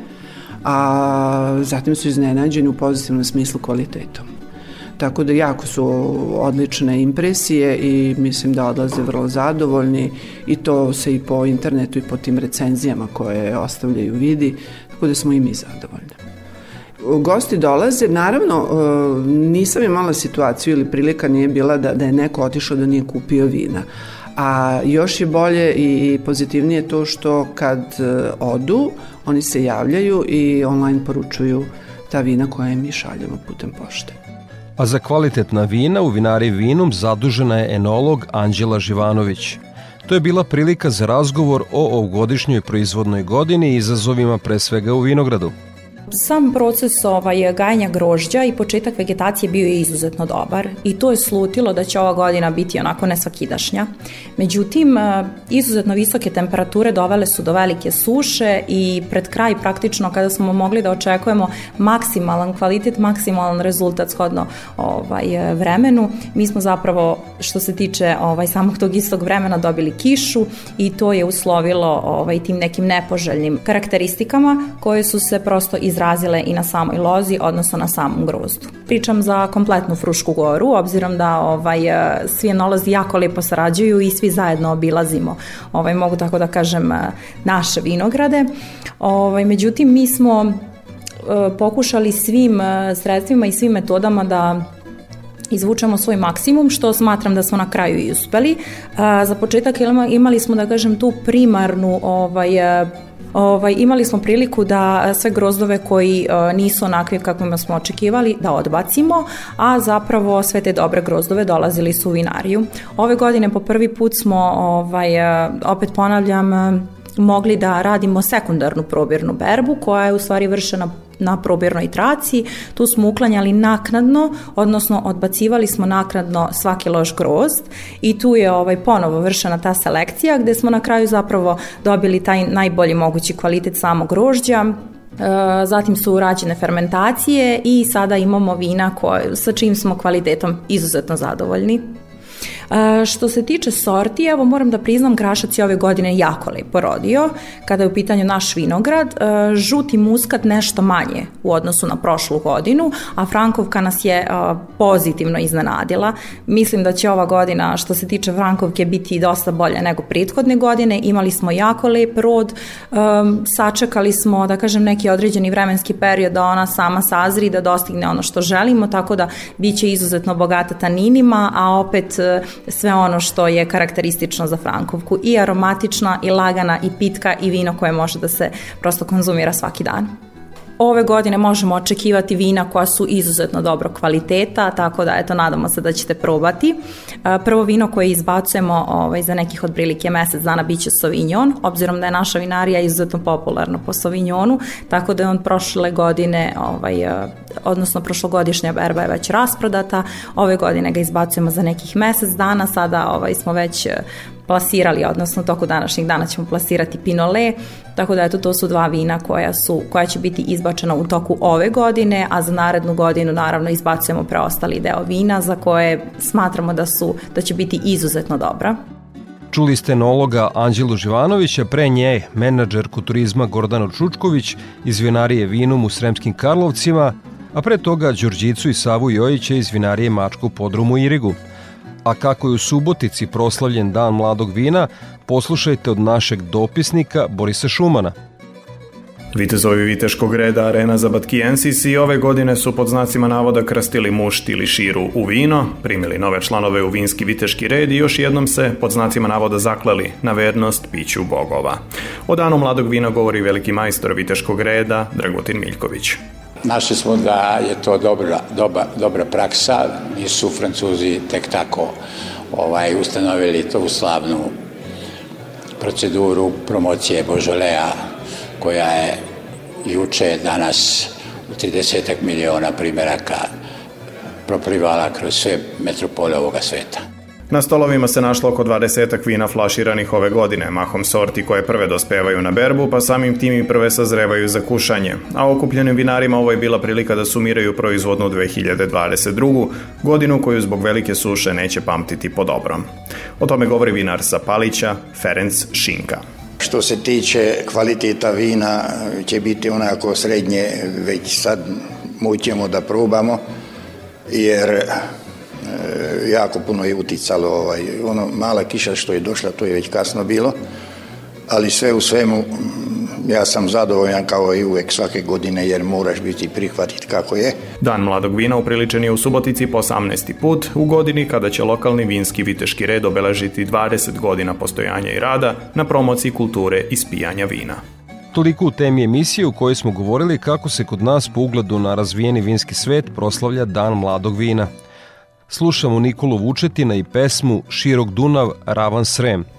a zatim su iznenađeni u pozitivnom smislu kvalitetom. Tako da jako su odlične impresije i mislim da odlaze vrlo zadovoljni i to se i po internetu i po tim recenzijama koje ostavljaju vidi, tako da smo i mi zadovoljni. Gosti dolaze, naravno e, nisam imala situaciju ili prilika nije bila da, da je neko otišao da nije kupio vina, a još je bolje i pozitivnije to što kad e, odu, oni se javljaju i online poručuju ta vina koje mi šaljemo putem pošte. A za kvalitetna vina u vinari Vinum zadužena je enolog Anđela Živanović. To je bila prilika za razgovor o ovogodišnjoj proizvodnoj godini i izazovima pre svega u vinogradu. Sam proces ovaj, gajanja grožđa i početak vegetacije bio je izuzetno dobar i to je slutilo da će ova godina biti onako nesvakidašnja. Međutim, e, izuzetno visoke temperature dovele su do velike suše i pred kraj praktično kada smo mogli da očekujemo maksimalan kvalitet, maksimalan rezultat shodno ovaj, vremenu, mi smo zapravo što se tiče ovaj, samog tog istog vremena dobili kišu i to je uslovilo ovaj, tim nekim nepoželjnim karakteristikama koje su se prosto izrazili izrazile i na samoj lozi, odnosno na samom grozdu. Pričam za kompletnu Frušku goru, obzirom da ovaj, e, svi enolozi jako lepo sarađuju i svi zajedno obilazimo, ovaj, mogu tako da kažem, e, naše vinograde. Ovaj, međutim, mi smo e, pokušali svim sredstvima i svim metodama da izvučemo svoj maksimum, što smatram da smo na kraju i uspeli. Za početak imali smo, da kažem, tu primarnu ovaj, ovaj, imali smo priliku da sve grozdove koji uh, nisu onakvi kakvima smo očekivali da odbacimo, a zapravo sve te dobre grozdove dolazili su u vinariju. Ove godine po prvi put smo, ovaj, uh, opet ponavljam, mogli da radimo sekundarnu probirnu berbu koja je u stvari vršena na probirnoj traci. Tu smo uklanjali naknadno, odnosno odbacivali smo naknadno svaki loš grozd i tu je ovaj ponovo vršena ta selekcija gde smo na kraju zapravo dobili taj najbolji mogući kvalitet samog grožđa, e, zatim su urađene fermentacije i sada imamo vina koje, sa čim smo kvalitetom izuzetno zadovoljni. Što se tiče sorti, evo moram da priznam, Krašac je ove godine jako lepo rodio. Kada je u pitanju naš vinograd, žuti muskat nešto manje u odnosu na prošlu godinu, a Frankovka nas je pozitivno iznenadila. Mislim da će ova godina, što se tiče Frankovke, biti dosta bolje nego prethodne godine. Imali smo jako lep rod, sačekali smo, da kažem, neki određeni vremenski period da ona sama sazri, da dostigne ono što želimo, tako da biće izuzetno bogata taninima, a opet sve ono što je karakteristično za Frankovku i aromatična i lagana i pitka i vino koje može da se prosto konzumira svaki dan. Ove godine možemo očekivati vina koja su izuzetno dobro kvaliteta, tako da eto nadamo se da ćete probati. E, prvo vino koje izbacujemo ovaj, za nekih otprilike mesec dana biće Sauvignon, obzirom da je naša vinarija izuzetno popularna po Sauvignonu, tako da je on prošle godine, ovaj, e, odnosno prošlogodišnja berba je već rasprodata, ove godine ga izbacujemo za nekih mesec dana, sada ovaj, smo već plasirali, odnosno toku današnjih dana ćemo plasirati Pinole, tako da eto to su dva vina koja, su, koja će biti izbačena u toku ove godine, a za narednu godinu naravno izbacujemo preostali deo vina za koje smatramo da, su, da će biti izuzetno dobra. Čuli ste enologa Anđelu Živanovića, pre nje menadžerku turizma Gordanu Čučković iz vinarije Vinum u Sremskim Karlovcima, a pre toga Đurđicu i Savu Jojića iz vinarije Mačku Podrumu Irigu – A kako je u Subotici proslavljen dan mladog vina, poslušajte od našeg dopisnika Borisa Šumana. Vitezovi Viteškog reda Arena za Batkijensis i ove godine su pod znacima navoda krstili mušt ili širu u vino, primili nove članove u vinski Viteški red i još jednom se pod znacima navoda zakleli na vernost piću bogova. O danu mladog vina govori veliki majstor Viteškog reda Dragutin Miljković. Našli smo da je to dobra, dobra, dobra praksa, nisu Francuzi tek tako ovaj, ustanovili tu slavnu proceduru promocije Božolea koja je juče danas u 30 miliona primjeraka proplivala kroz sve metropole ovoga sveta. Na stolovima se našlo oko 20 vina flaširanih ove godine, mahom sorti koje prve dospevaju na berbu, pa samim tim i prve sazrevaju za kušanje. A okupljenim vinarima ovo je bila prilika da sumiraju proizvodnu 2022. godinu koju zbog velike suše neće pamtiti po dobrom. O tome govori vinar sa Palića, Ferenc Šinka. Što se tiče kvaliteta vina će biti onako srednje, već sad mućemo da probamo, jer jako puno je uticalo ovaj, ono mala kiša što je došla to je već kasno bilo ali sve u svemu ja sam zadovoljan kao i uvek svake godine jer moraš biti prihvatit kako je. Dan mladog vina upriličen je u Subotici po 18. put u godini kada će lokalni vinski viteški red obeležiti 20 godina postojanja i rada na promociji kulture ispijanja vina. Toliko u temi emisije u kojoj smo govorili kako se kod nas po ugledu na razvijeni vinski svet proslavlja Dan mladog vina. Slušamo Nikolu Vučetina i pesmu Širok Dunav, Ravan Srem –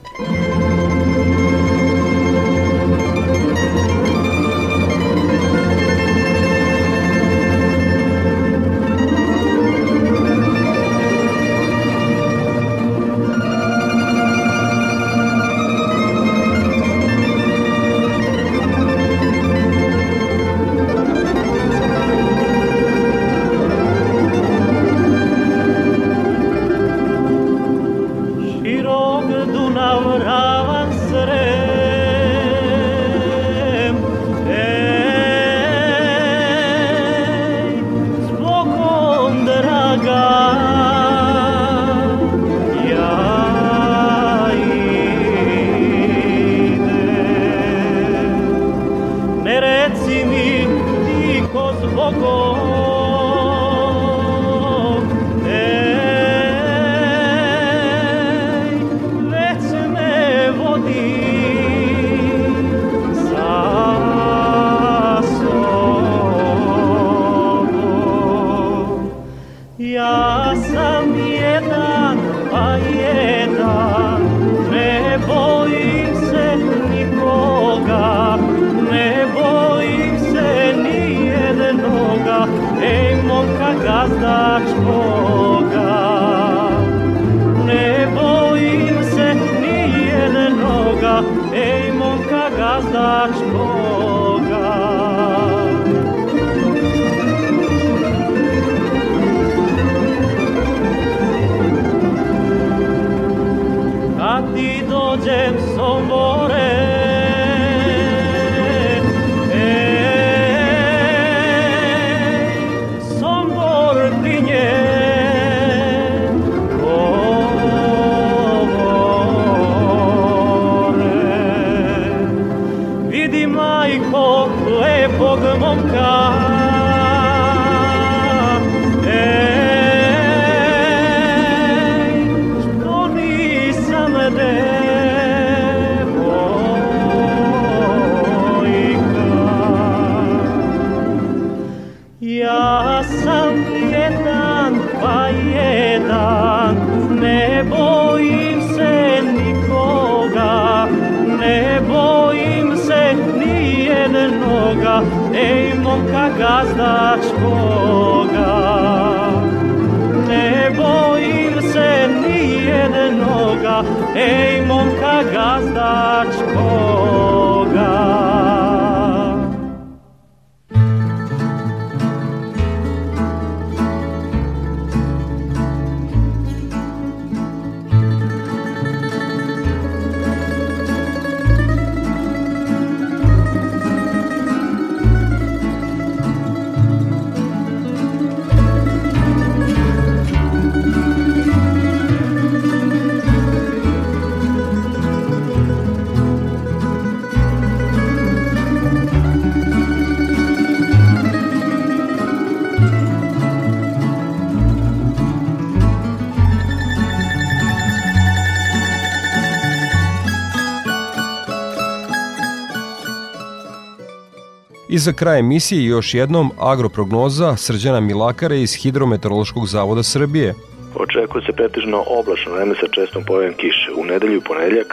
za kraj emisije još jednom agroprognoza Srđana Milakara iz Hidrometeorološkog zavoda Srbije. Očekuje se pretežno oblačno vreme sa čestom pojavom kiše. U nedelju i ponedeljak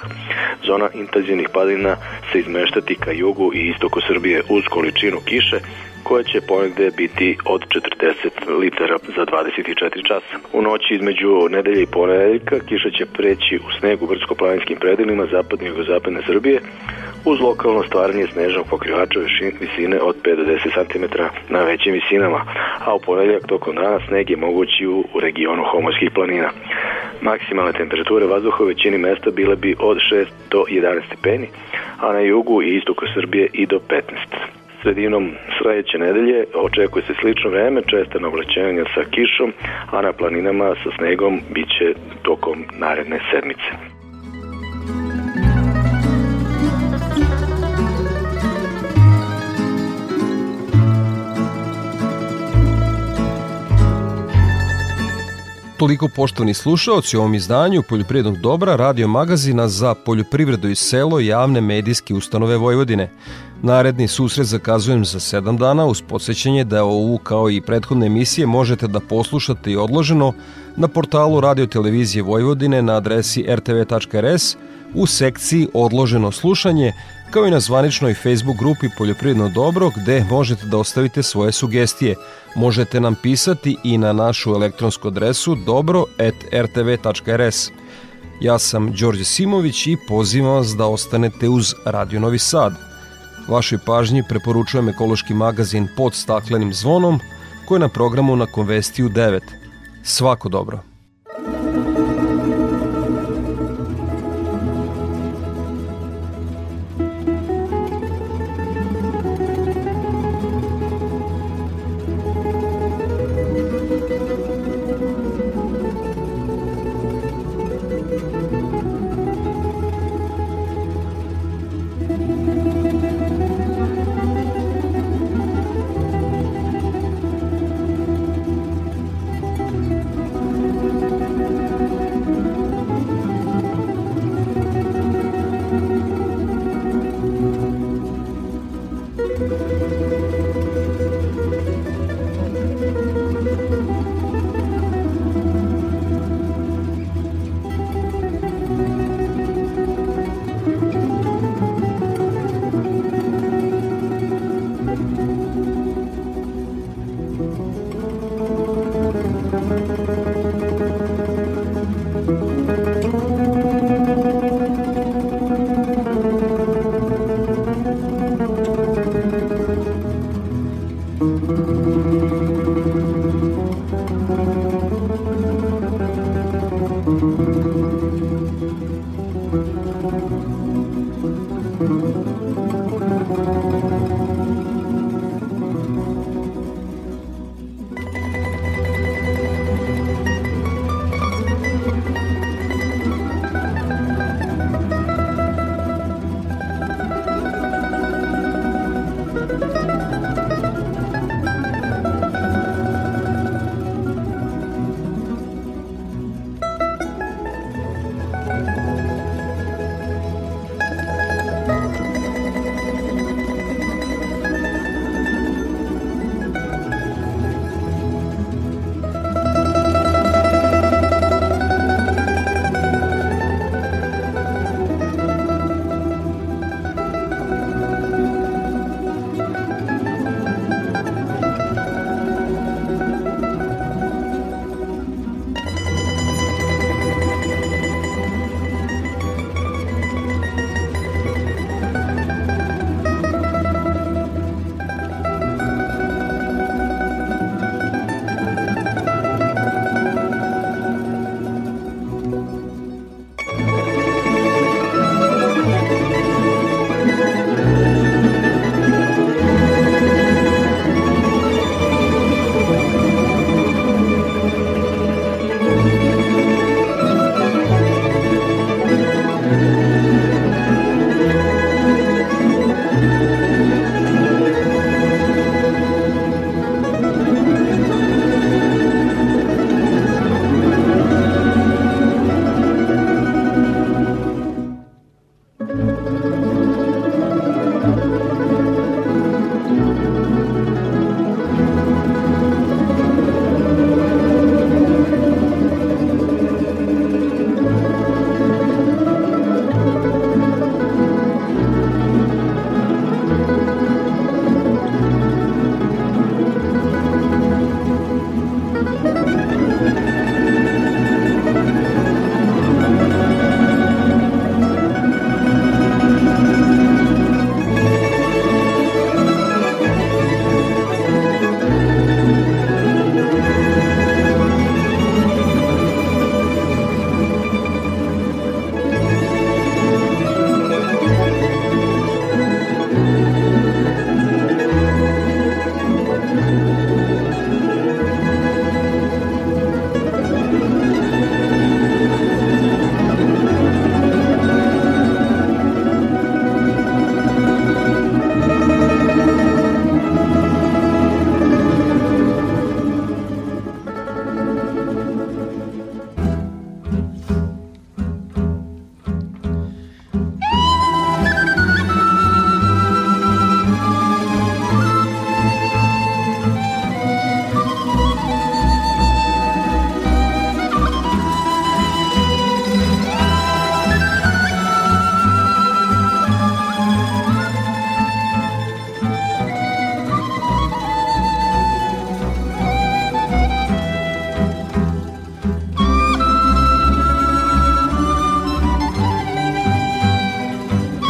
zona intenzivnih padina se izmeštati ka jugu i istoku Srbije uz količinu kiše koja će ponegde biti od 40 litara za 24 časa. U noći između nedelje i ponedeljka kiša će preći u sneg u brdsko-planinskim predelima zapadne i jugozapadne Srbije, uz lokalno stvaranje snežnog pokrivača visine od 5 do 10 cm na većim visinama, a u ponedeljak tokom dana sneg je mogući u, u regionu Homorskih planina. Maksimalne temperature vazduha u većini mesta bile bi od 6 do 11 stepeni, a na jugu i istoku Srbije i do 15. Sredinom sledeće nedelje očekuje se slično vreme, česta navlaćenja sa kišom, a na planinama sa snegom biće tokom naredne sedmice. Toliko poštovani slušaoci u ovom izdanju Poljoprivrednog dobra radio magazina za poljoprivredu i selo javne medijske ustanove Vojvodine. Naredni susret zakazujem za 7 dana uz podsjećanje da ovu kao i prethodne emisije možete da poslušate i odloženo na portalu Radio Televizije Vojvodine na adresi rtv.rs u sekciji Odloženo slušanje kao i na zvaničnoj Facebook grupi Poljoprivredno dobro gde možete da ostavite svoje sugestije. Možete nam pisati i na našu elektronsku adresu dobro.rtv.rs. Ja sam Đorđe Simović i pozivam vas da ostanete uz Radio Novi Sad. Vašoj pažnji preporučujem ekološki magazin pod staklenim zvonom koji je na programu na Konvestiju 9. Svako dobro!